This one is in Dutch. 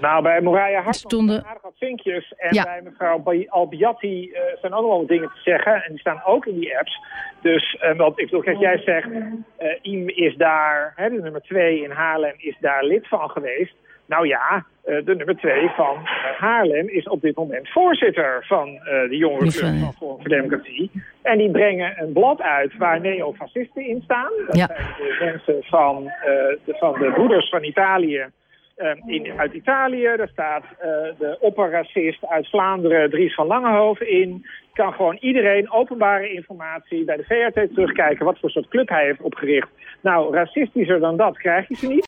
Nou, bij Moraya Hart stonden aardig wat vinkjes. En bij mevrouw Albiati uh, zijn ook nog wel dingen te zeggen. En die staan ook in die apps. Dus, uh, want ik bedoel, kijk, jij zegt, uh, IM is daar, hè, de nummer twee in Haarlem, is daar lid van geweest. Nou ja, de nummer twee van Haarlem is op dit moment voorzitter van de jongerenclub van Forum voor Democratie. En die brengen een blad uit waar neofascisten in staan. Dat ja. zijn de mensen van, de, van de broeders van Italië in, uit Italië. Daar staat uh, de opperracist uit Vlaanderen, Dries van Langehoven, in. Kan gewoon iedereen openbare informatie bij de VRT terugkijken... wat voor soort club hij heeft opgericht. Nou, racistischer dan dat krijg je ze niet.